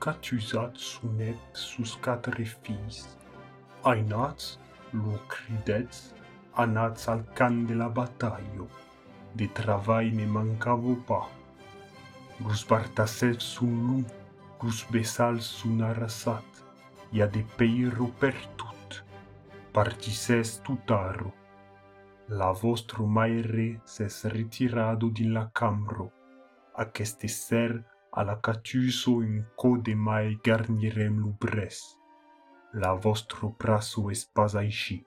κατουσάτ σουνέτ σους Ainats, lo cridets, anats al can de la battaglio, de travai ne mancavo pas. Gus Bartasev sun lu, gus Besal sun arrasat, ia de peiro per tut, partises tutaro. La vostro maire ses retirado din la camro, aceste ser a la catuso un co de mai garnirem lubres. La vostro praso es pas aici.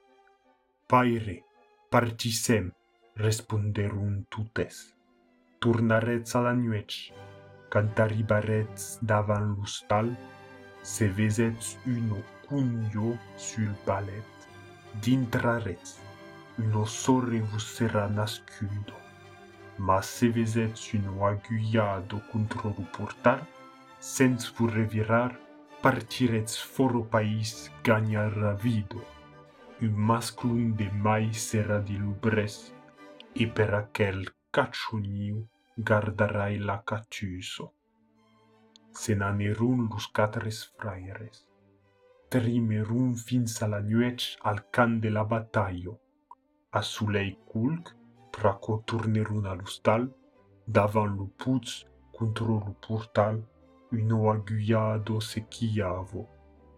Paire, partisem, responderun tutes. Tornaretz a la nuec, quand arribaretz davant l'hostal, se vesetz uno cunio sul palet, d'intraretz, uno sorre vos sera nascudo. Mas se vezeți un oaguiado contra o portar, sem vos revirar, partireți fora o país ganhar a vida. Un masculum de mai será de lubres, e per aquel caccioniu gardarai la catuso. Se nanerun los catres fraires, trimerun fins alla nuet al can de la battaglio, a sulei culc praco turnerun al ustal, davant lu puz, contro lu portal, uno aguiado sequiavo,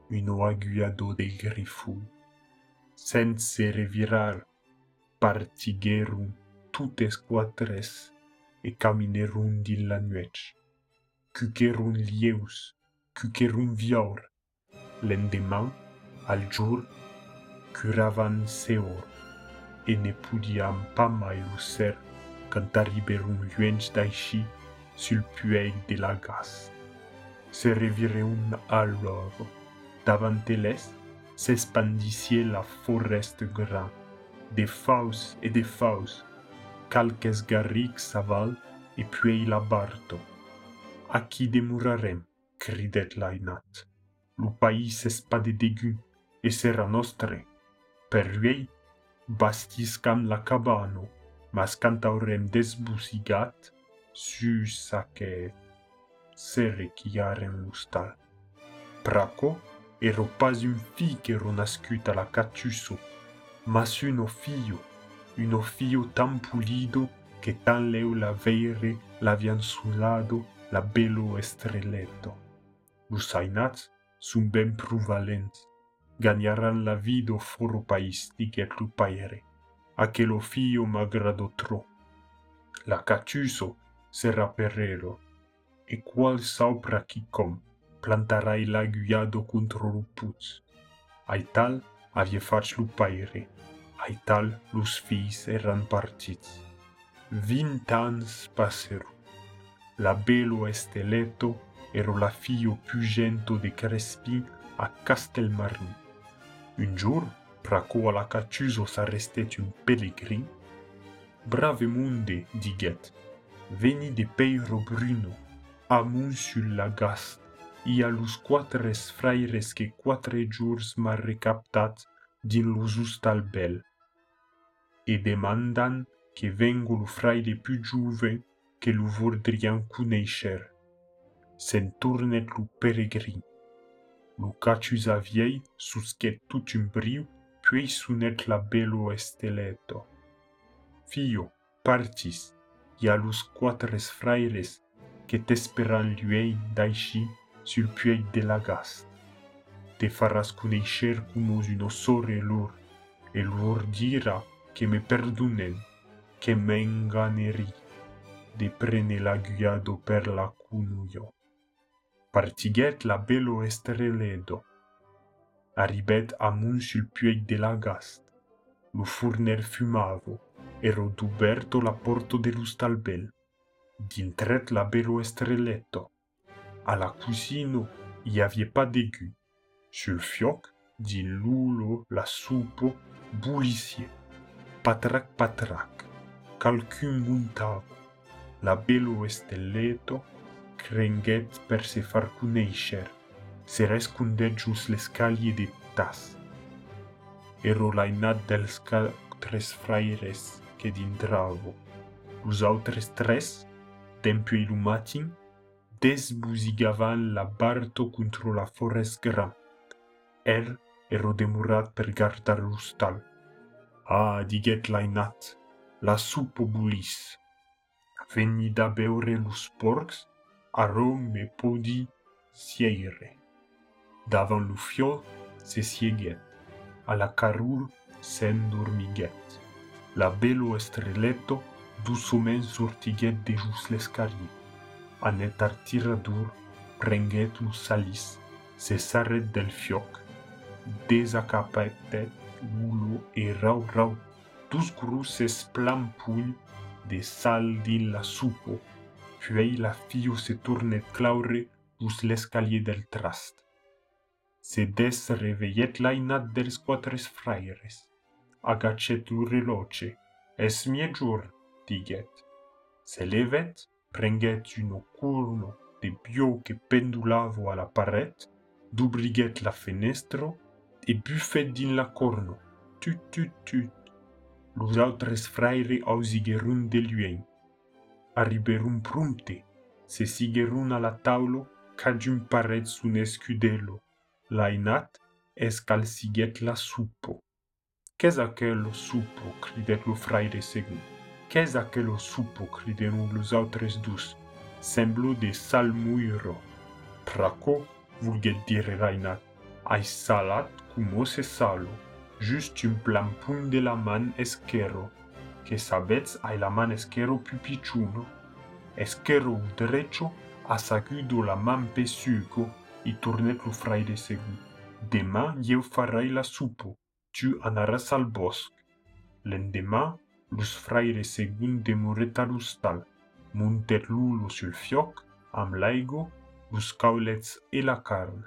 uno aguiado de griful. Sense revirar, partigerum tutes quatres, e caminerum din la nuec. Cucerum lieus, cucerum viaur, l'endemain, al jour, curavan seor, e ne pudiam pas mai usser quand arriberum luens d'aici sul pueil de la gas. Se revireum alors, davant elles, s'expandissier la foreste grand, de faus et de faus, calques garrics saval e puei la barto. A qui demurarem, cridet l'ainat. Lo país es pas de degu, e sera nostre. Per lui, Bastiscam la cabano, mas cantaurem desbusigat, sus sace serec iarem lustal. Praco, ero pas un figero nascut la catusso, mas uno fio, uno fio tan pulido che tan leu la veire la viansulado, la bello estreletto. Lusainat sum ben provalent, gagnaran la vida foro e paisti che tu paere, a che lo fio m'agrado tro. La cacciuso serra perrero, e qual sopra chi com plantarai l'aguiado contro lo puz. Ai tal avie fac lo paere, ai tal lus fis erran partits. Vint ans passero. La belo esteleto ero la fio più gento de Crespin a Castelmarnit un jour, praquo a la cachuso s'arrestèt un pellegrin, brave monde, diguèt, veni de peiro bruno, amun sul lagas, i a los quatre fraires que quatre jours m'ha recaptat din lo justal bel. E demandan que vengo lo fraire più juve que lo vordrian cuneixer. Se'n tornet lo peregrin. Lucacius aviei suscetu cimbriu, puis sunet la bello esteleto. Fio, partis, ia lus quatres fraires, que t'esperan luei daici sul puei de la gast. Te faras conescer cumus un osore lor, e lor dira che me perdunen, che enganeri, de prene la guiado per la cunuio. partiguèt la bello estreledo. Arribèt amunt sul puèc de la gast. Lo furner fumavo, e rodoberto la porto de l'ustalbel. Dintret la bello estreletto. A la cucino i avie pas d'egu. Sul fioc, din l'ulo, la supo, bulissie. Patrac, patrac. Calcun muntavo. La bello estreletto renguèt per se far conèixer, se rescondèt jus l'escalier de tas. Ero l'ainat dels quatres fraires que dintravo. Los autres tres, tempio e il·lumatin, desbusigavan la barto contra la forest gran. Er ero demorat per gardar l'hostal. Ah, diguèt l'ainat, la supo bulis. Venida a beure los porcs, arron me pudi siire. Davan lo fio se sièguèt, a la carur s'endormiguèt. La belo estreleto dusumen sortiguèt de jus l'escarier. A net artiradur prenguèt un salis, se sarret del fioc, desacapaetèt lulo e rau rau, dus grusses plan pull de sal din la supo, puèi la fiu se tourne claure pus l'escalier del trast. Se des reveèt l'ainat dels quatre fraires. Agachèt lo reloge. Es mie jour, diguèt. Se levèt, prenguèt un ocurno de bio que pendulavo a la paret, d'obriguèt la fenestro e bufèt din la corno. Tut, tut, tut. Los altres fraires ausiguèron de lluent arriberon prompte, se siguerun a la taulo cad un paret sun escudelo. L'ainat es cal siguet la supo. Qu'es aquello supo? cridèt lo fraire segun. Qu'es aquello supo? cridèron los autres dus. Semblo de sal muiro. Praco, vulguet dire l'ainat, ai salat cum se salo. Just un plampun de la man esquero, que sabetz ai la man esquerro pu picciuno. Esquerro un drecho a sacudo la man pe suco e tornet lo fraire segu. Demà jeu farai la supo, tu anaràs al bosc. L'endemà, los fraire segun demoret a l'hostal, monter-lo lo sul fioc, amb l'aigo, los caulets e la carn.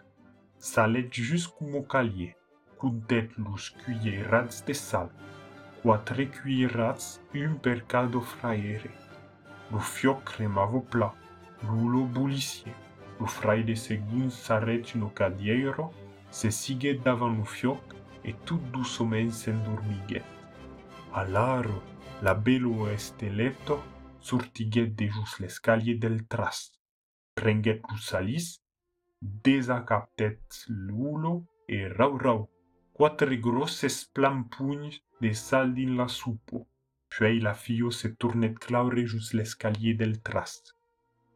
Salet jusqu'u mocalier, contet los cuillerats de salt. Quatre un per caldo fraire. Lo fioc cremavo pla, l'ulo bulissier. Lo fraire segun s'arret un ocadiero, se siguet davant lo fioc, et tout doucement s'endormiguet. Alaro, la bello esteletto sortiguet de jus l'escalier del trast, prenguet lu salis, desacaptet l'ulo e rau rau, quatre grosses plan pugnes de sal din la supo. Puèi la fio se tornèt claure jus l'escalier del trast.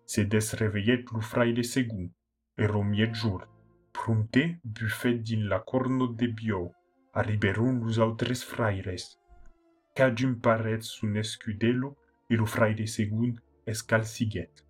Se desreveèt lo fraire segun, e romièt jour. Prontè bufèt din la corno de bio, arriberon los autres fraires. Cajun paret son escudelo e lo fraire segun escalciguèt.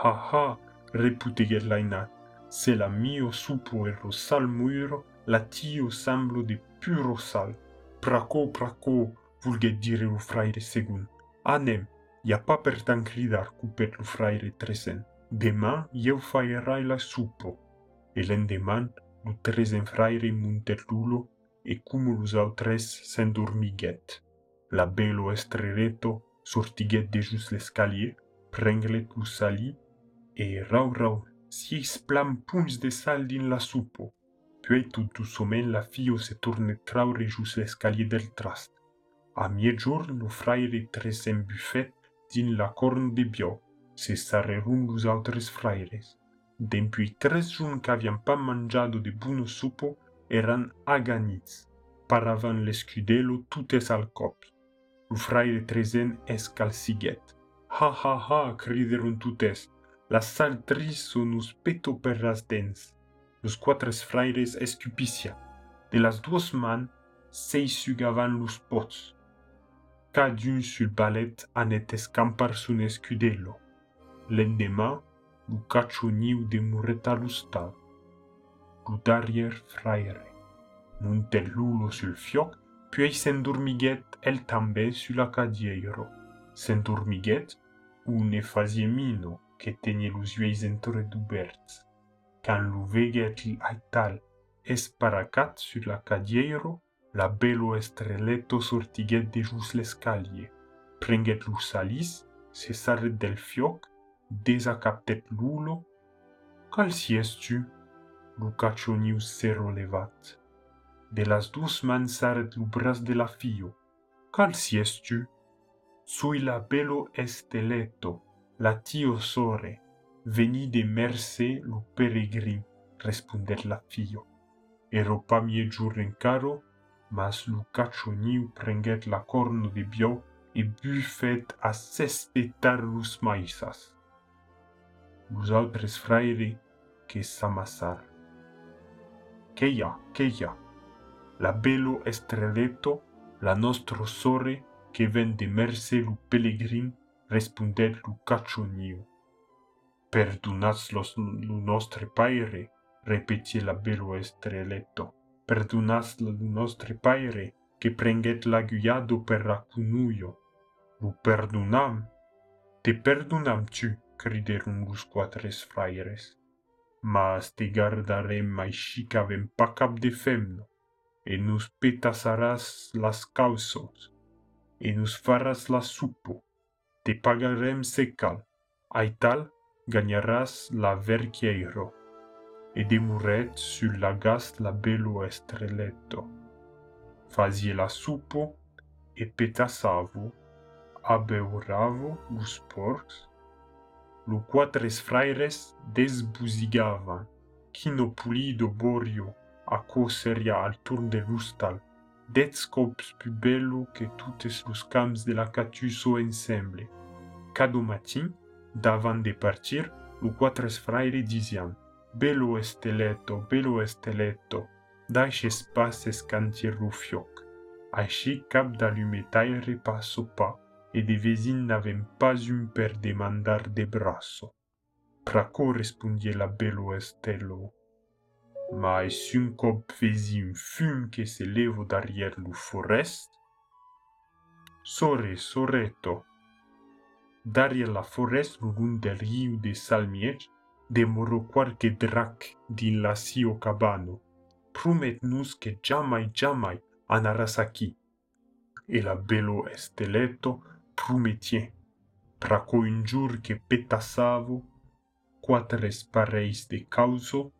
Ha ha! reputèguèt l'ainat. Se la mio supo e lo sal muiro, la tio semblo de puro sal. Praco, praco, vulguet dire lo fraire segun. Anem, i a pa per tan cridar cupet lo fraire tresen. Demà jeu faierai la supo. E l'endeman, lo tresen fraire muntet l'ulo e cum los autres s'endormiguet. La belo estrereto sortiguet de just l'escalier, prenglet lo sali e rau rau, si es plan punts de sal din la supo. Puè tout doucement la fille se tourne traure jus l'escalier del trast. A miè jour, lo fraire tres en buffet din la corne de bio, se sarrerun los autres fraires. Dempuis tres jours qu'avien pas manjado de bono supo, eran aganits. Par avant l'escudelo, tout es al cop. Lo fraire tresen escalciguet. Ha ha ha, crideron tout es. La saltrisso nos peto per las dents los quatre frères escupicia. De las dues mans s'eixugavan los pots. Cadun sul palet anet escampar son escudelo. L'endemà, lo cacho niu de mureta l'ustal. Lo darrier fraire. Montel lulo sul fioc, puei s'endormiguet el tambè sul acadieiro. S'endormiguet, un ne fazie mino, que tenie los lluies entre duberts quand lo veguèt aital esparacat sur la cadièro, la bello estreleto sortiguèt de jus l'escalier. Prenguèt lo salis, se sarret del fioc, desacaptèt l'ulo. Cal si es tu? Lo cachoniu s'ero levat. De las dus mans sarret lo braç de la fio. Cal si es tu? Sui la bello esteleto, la tio sore veni de mercè lo peregrin respondèt la fio èro pas mie jour encaro mas lo cachoniu prenguèt la corno de bio e bufèt a s'espetar los maïssas los autres fraire que s'amassar. Queia queia. La belo estreleto la nostro sore que ven de mercè lo peregrin respondèt lo cachoniu perdunas los nostri paire, repeti la bello estreletto. Perdunas la nostri paire, che prenget la guiado per la cunuio. Lu perdunam. Te perdunam tu, criderum lus quatres fraires. Mas te gardarem mai chicavem pacap de femno, e nus petasaras las causos, e nus faras la suppo, te pagarem secal, aital gagnarás la verquiero, e demuret sul lagas la bello estreleto. Fazie la supo, e petasavo, abeuravo us porcs, lu quatres fraires desbusigavan, quino pulido borio, a seria al turn de lustal, det scops plus bello que toutes los camps de la catuso ensemble. Cado matin, d'avant de partir, lu quatres fraile diziam, Belu este letto, belu este letto, dai și fioc. Així cap d'alumetai repasso pa, e de vezin n'avem pas un per demandar de brasso. Praco respondie la belo estello. Ma sun cop vezi un fum che se levo d'arrière lo forest? Sore, soretto, derrière la forêt rurale del riu de Salmiech, demorò qualche drac din la sio cabano. Promet-nous che jamai jamai anaras Arasaki. E la bello esteleto prometien. Praco un giur che petassavo, quatres pareis de causo,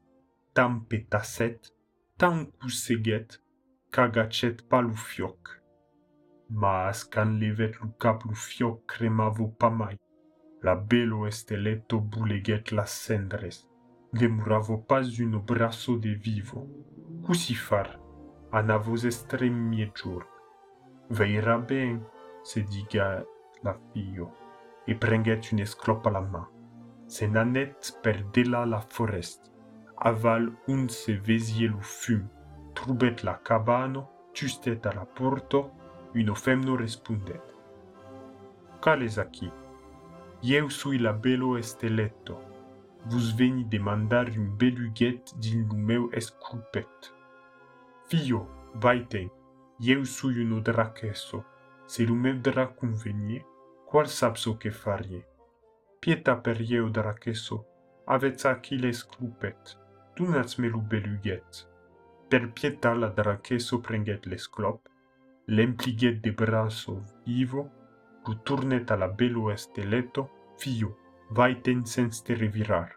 tam petasset, tam cuseget, cagacet palufioc. Mas can levet lu cap lu fioc cremavo pa mai. La bello esteletto buleget las cendres. Demuravo pas uno brasso de vivo. Cusi far? Anavos estrem miejur. Veira ben, se diga la fio, e prenget un esclop a la main. Se nanet per dela la forest aval un se vezielu fum, trubet la cabano, justet a la porto, uno femno respondet. Cales aqui. Eu sui la belo esteletto. Vos veni demandar un beluguet din lumeu esculpet. Fio, vaiten, eu sui uno dracesso. Se lumeu drac convenie, qual sapso che farie? Pieta per eu dracesso, avets Achilles clupet, dunați me beluguet. Per pieta la dracesso prenget l'esclop, l'empliget de braso vivo, lu turnet a la esteleto, fio, vaiten sens te revirar.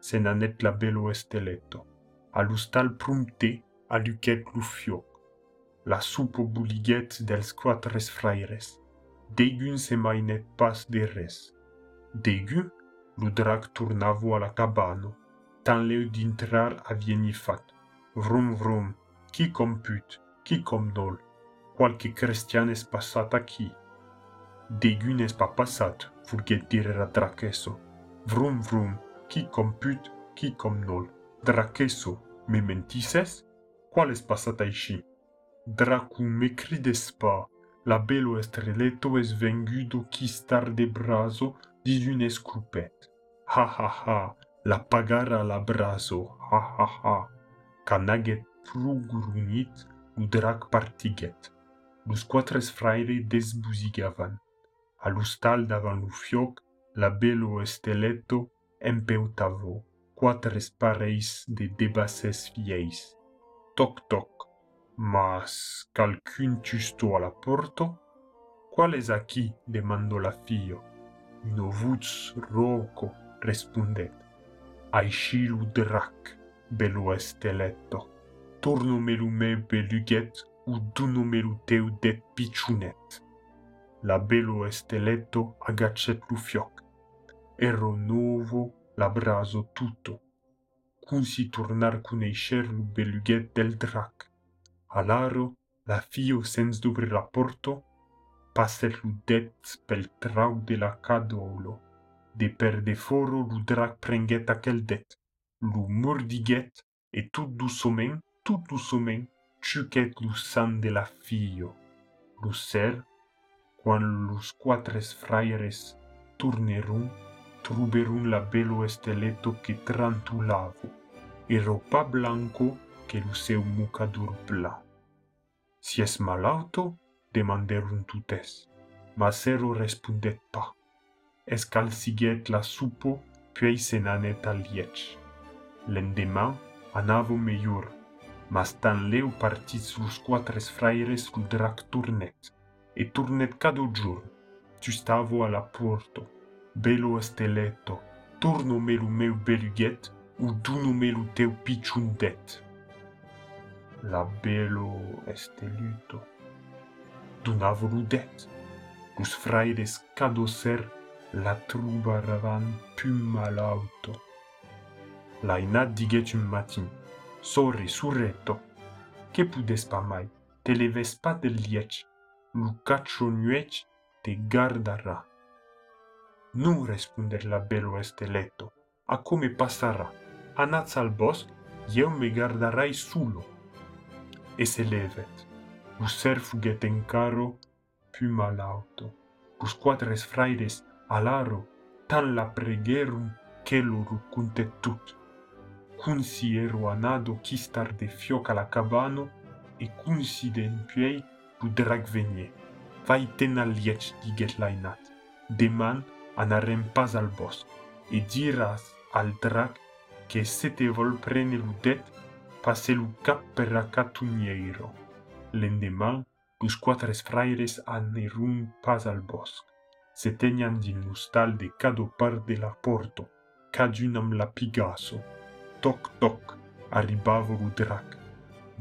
Se nanet la belu esteleto, alustal prumte alucet lu fioc, la supo buliget dels quatres fraires, degun se mainet pas de res. Degun, lu drac turnavo a la cabano, leu d'intrar avieni fat. Vrum vrum, qui comput, qui com nol, qualche cristianes passat aquí. Degunes pa passat, vulget dire a Dracesso. Vrum vrum, qui comput, qui com nol. Dracesso, me mentises? Quales passat aici? Dracu me crides pa, la bello estreleto es vengudo qui star de brazo dis un escrupet. Ha ha ha, la pagara la brazo, ha ha ha, canaget frugurunit udrac partiget. los quatre fraire desbusigavan. A l'hostal davant lo fioc, la bello esteleto empeutavo, quatre pareis de debasses vieis. Toc, toc, mas calcun justo a la porto? Qual es aquí? demandò la fio. Un ovuz roco respondet. Aixi lo drac, bello esteleto. Torno me lo me beluguet du numărul teu de piciunet. La belo esteleto agacet lu fioc. Ero novo la brazo tutto. Cum si turnar cu neișer lu belughet del drac. Alaro, la fio sens dubri la porto, passer lu det pel trau de la cadoulo. De per deforo lu drac prenghet acel det. Lu mordighet et tout du somen, tout du somen, chuquet lusan de la fio. lucer, quan lus quatres fraires turnerum, truberum la bello esteleto che trantulavo, e ropa blanco che luceu mucadur bla. Si es malauto, demanderum tutes, ma ero respondet pas. Escalsiget la supo, puis senanet aliec. L'endemà, anavo meiur, mas tan leu partits los quatre fraires cul drac tornèt, e tornèt cada jorn. Tu stavo a la porto, belo esteleto, torno-me lo meu beluguet, o dono-me lo teu pichundet. La belo esteluto, donavo lo det, los fraires cada ser la truba ravan pum malauto. L'ainat diguet un matin, sorre surretto, che pudespa mai? Te le vespa vespate lieci lucaccio nueci te gardarà. Nu răspunder la este letto. A come passarà anaz al bos eu me gardarai sulo e se levet. Usser fuget in caro piuma l'auto u quatres fraires alaro tan la pregherum che lo rucunte tut. consiero anado quistar de fioc a la cabano e coinciden puei lo drac venier. Vai ten al lièch, diguet l'ainat. Deman anarem pas al bosc e diràs al drac que se te vol prene lo det passe lo cap per a catunieiro. L'endeman, los quatre fraires anerun pas al bosc. Se teñan din l'ostal de cado part de la porto, cadun amb la pigasso. toc toc arribavo drac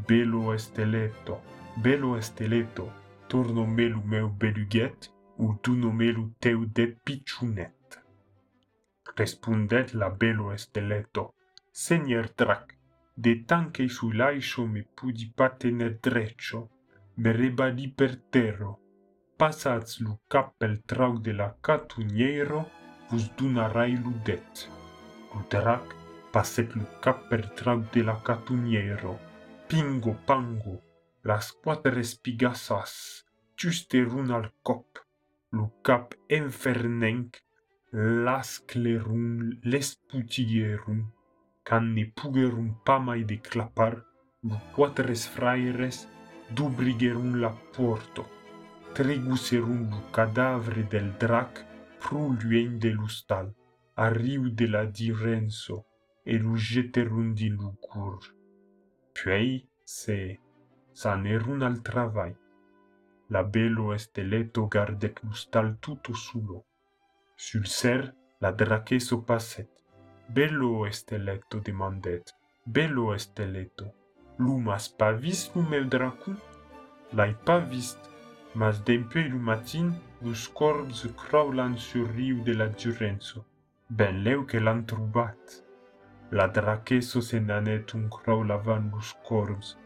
bello esteleto bello esteleto torno melu meu beluget u tu nomelu teu de pichunet respondet la bello esteleto senior drac de tanque su laiscio me pudi patener dreccio me rebadi per terro passats lu cap pel trau de la catuniero vos dunarai ludet. Lu drac Passepluca per traude la catuniero, pingo pango, las quatre espigasas, giuste run al cop, lucap enfernenc, las clerun clerum lesputierum, canne pugerum pamai de clapar, quatres fraires dubrigerum la porto, treguserum lu cadavre del drac pruluen de lustal, arriu de la direnso, e lu jeterum din lugur. Puis, se sanerun al travai, la bello esteleto gardet lustal tutto sulo. Sul ser, la draceso passet. Bello esteletto demandet. Bello esteletto. Lumas pa vist lu meu dracun? L'ai pa vist, mas dempei lu matin, lus corbs craulan sur riu de la Durenzo. Ben leu che l'han. La draceso se nanet un craulavan lus corbs,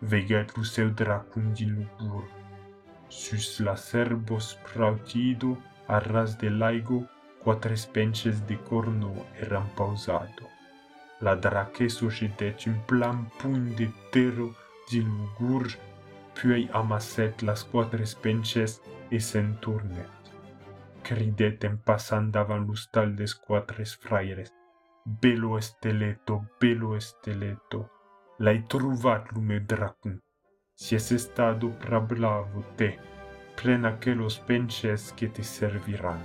veget seu dracun din lubur. Sus la serbos prautido, a ras de laigo, quatres penches de corno eran pausado. La draceso jedet un plan pun de terro din lugur, puis amasset las quatres penches e senturnet. Cridet en passant davant l'ustal des quatres fraires. belo esteleto, belo esteleto, l'hai trovato lume mio Si Siete stato prablavo te, prena che lo spences che ti serviran.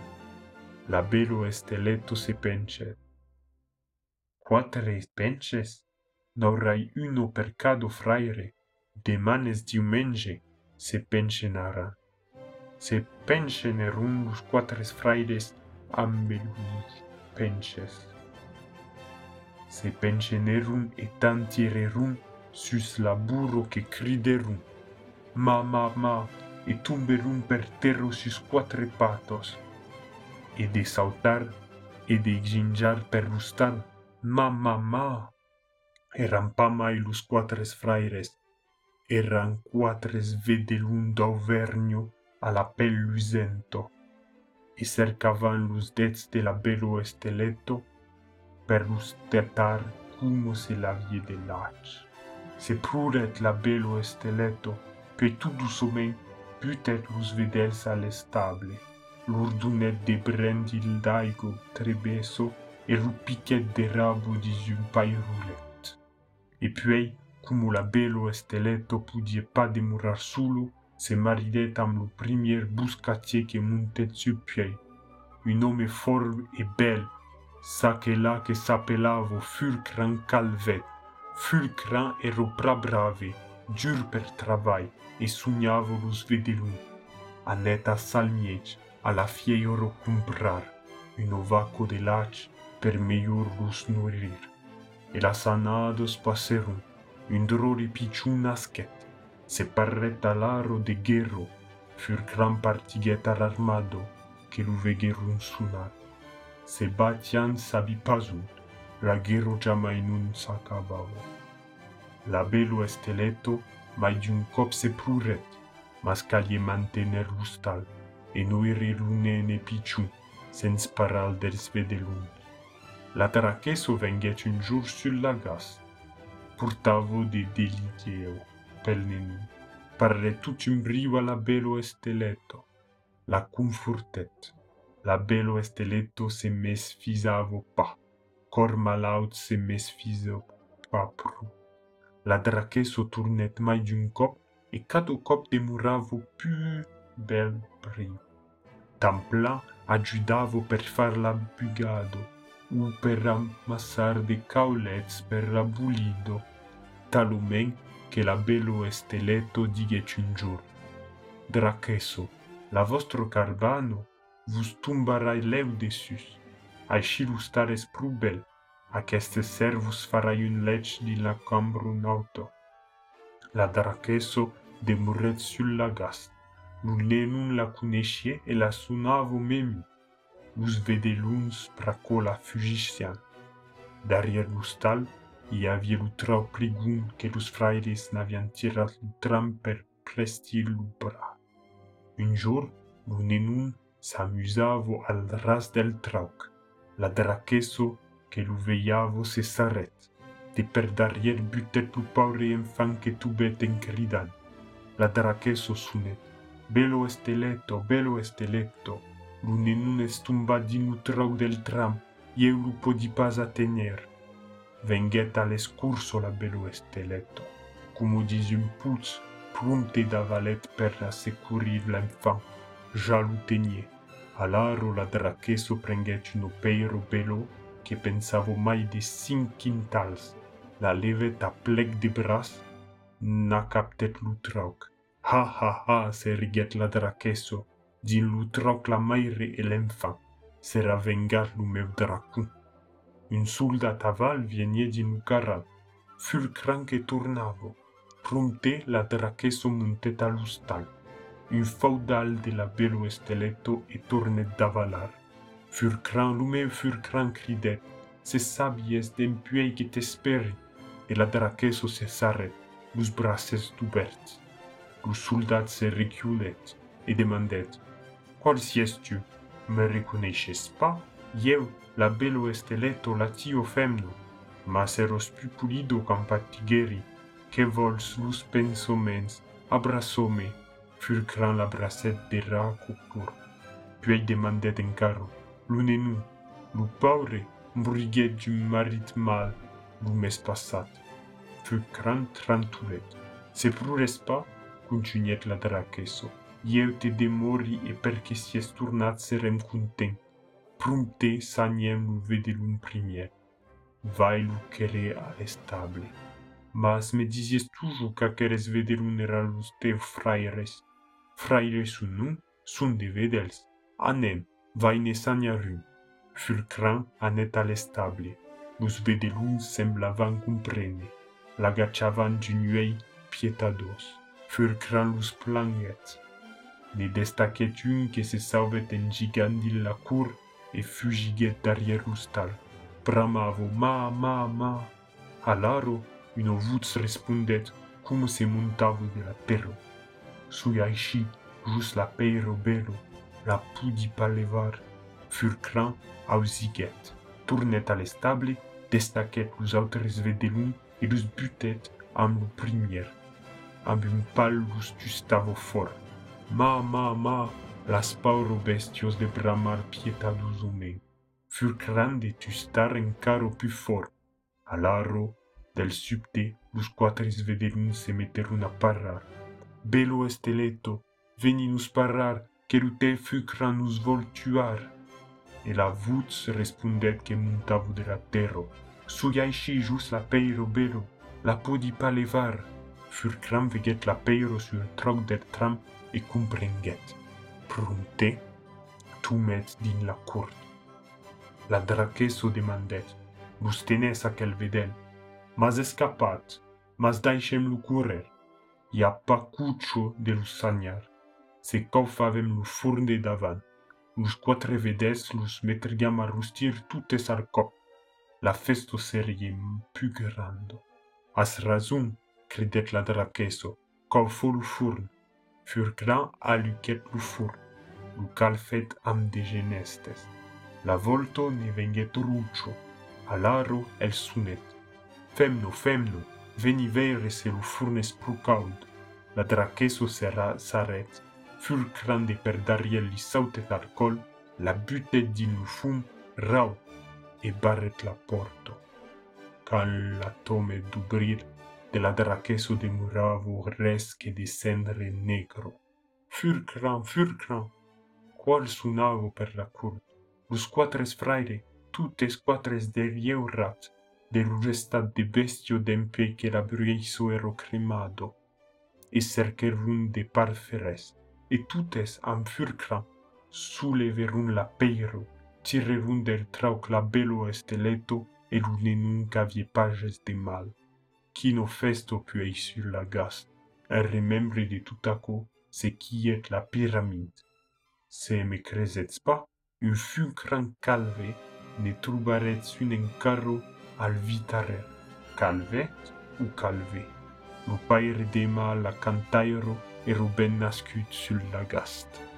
La belo esteleto si pence. Quattro pences? N'aurai uno per cado fraire, de manes diumenge, se pencenara. Se pencenerumus quatres fraires, ambelus penches. se pensioneron y tantiereron sus laburos que crideron. Ma, ma, ma, y tumberon per terra sus cuatro patos. Y de saltar y de ginjar per rustar, ma, ma, ma. Eran pama y los cuatro fraires, eran cuatro vedelun d'Auvernio a la pel lucento, y e cercaban los dets de la belo esteleto, per lustetar como se la vie de l'âge. Se prudet la bello esteletto, pe tout doucement peut-être los vedels à l'estable, l'urdunet de brendil daigo trebeso e rupiquet de rabo di un roulet. E puis, como la bello esteletto pudie pas demorar solo, se maridet am lo premier buscatier che montet su pied. Un homme fort e bel, sa che s'appellavo Fulcran Calvet. Fulcran ero pra brave, dur per travail, e sognavo los vedelun. A neta salmiec, a la oro comprar, un ovaco de lach per meior los nourrir. E las anados passeron, un droli picciun nasquet, se parreta l'aro de guerro, fur gran partiguet armado, che lu vegerun sunar. se batian sabi Sabipazu, la guerro jamais nun s'acabava. La belo esteleto mai d'un cop se pruret, mas calie mantener lustal, e noire lunene piciu, sens paral dels vedelum. La taracheso venget un jour sul la gas, purtavo de deliteo, pel nenu, parre tout un brio a la belo esteleto, la confortet. la belo esteletto se mesfisavo pa. cor malaut se me pa pru. La drache se tournait mai d'un cop, e cato cop demuravo più bel pri. Tampla aggiudavo per far la bugado o per ammassar de caulets per la bulido, talumen che la belo esteletto digheci un giorno. Dracheso, la vostro carbano? Vos tumbarai leu dessus, aici lustares prubel, Aceste servus farai un lec di la cambru auto. La dracheso demuret sul la gas. Nun la cunescie e la sunavo memi. Lus vedeluns praco la fugician. Derrière l'ustal, i avie l'utrau pligun che lus fraires n'avian tirat l'utram per presti l'ubra. Un jour, nun s'amusavo al ras del trauc. La dracheso que lu veiavo se s'arret, de per darrier butet lu paure enfant que tu bet en cridan. La dracheso sunet, bello esteletto, bello esteletto, lu nenun estumba din trau del tram, eu lu podi pas tener. Venget l'escurso la bello esteletto, como dis un pulz, prunte d'avalet per assecurir l'enfant, ja lu tenier. Alaro la draqueso prenguèt un peiro bello que pensavo mai de cinc quintals. La levèt a plec de braç, n'a captèt lo trauc. Ha, ha, ha, se riguèt la draqueso, din lo trauc la maire e l'enfant. Serà vengat lo meu dracu. Un soldat aval venia din un carat. Fulcran que tornavo. Prompte la draqueso muntèt a l'ostal. Un faudal de la bello esteletto e tornet d'avalar. Furcran lume furcran cridet, se sabies d'empuei que t'esperi, e la draqueso se s'arret, lus braces d'oberts. Lus soldat se reculet e demandet, Qual sies tu? Me reconeixes pas? Eu, la bello esteletto la tio femno, mas eros pu pulido campatigeri, que vols lus pensomens, abrassome, furcran la bracet de raco pur. Puis demandet encaro, Lunenu, lu paure, briguet du marit mal, lu mes passat. Fu gran trantulet. Se prures pa, continuet la dracheso. Eu te demori e perché si esturnat serem content. Prunte saniem lu vedelum primier. Vai lu quere a estable. Mas me disies toujours qu'aqueres vedelum era lus teu fraires. Fraires un nu, sun de vedels. Anem, vai ne sagnarum. Fulcran anet al estable. Lus vedelun semblavan comprene. L'agachavan ginuei pietados. Fulcran lus planget. Ne destacet un que se sauvet en gigandil la cur et fugiguet derrière l'ustal. Bramavo, ma, ma, ma. Alaro, une voce respondet, come se montavo de la perro. Sui aishi, jus la peiro bello, la pudi palevar, furcran ausiget. Tournet à l'estable, destaquet los autres vedelum et los butet am lo premier. Ab un pal los tustavo for. Ma, ma, ma, las pauro bestios de bramar pietados homem. Furcran de tustar encaro più for. Alaro, del subte, los quatres vedelum se metteron a parar. Bello esteleto, veni nous parar, que lute fucran nous vol tuar. E la voce respondet que montavo de la terra. Suyaishi jus la peiro bello, la podi pas levar. Furcran veget la peiro sur troc del tram e comprenget. Prunte, tu met din la court. La draqueso demandet, vos tenes aquel vedel, mas escapat, mas daixem lu pa cuccio de lu sagnar. Se cau favem lu furnde davan. Lus quatre vedes lus metriam a rustir tutes al. La festo serie più grando. As razum, credet la draqueso, cau fo lu furn. Fur gran a lucet lu furn. Lu calfet am de genestes. La volto ne venget ruccio. Alaro el sunet. Femno, femno, veni vere se lu furnes pru caud. La draqueso sera s'arret. Fur grande per dariel li sautet alcool, la butet din lu fum, rau, e barret la porto. Can la d'ubrir, de la draqueso demuravo res que descendre negro. Fur gran, fur qual sunavo per la curt. Lus quatres fraire, tutes quatres derieurat, de restat de bestio d'empe que la bruiso ero cremado, e cercherun de parferes, e tutes am furcra, suleverun la peiro, tirerun del trauc la bello esteleto, e lunenun cavie pages de mal. Quino festo puei sur la gast, e remembre de tutaco, se quiet la pyramide. Se me cresets pas, un fulcran calve, ne troubarets un encarro al vitarer. Calvet ou calvé? Lo paire dema la cantairo e ruben nascut sul la gast.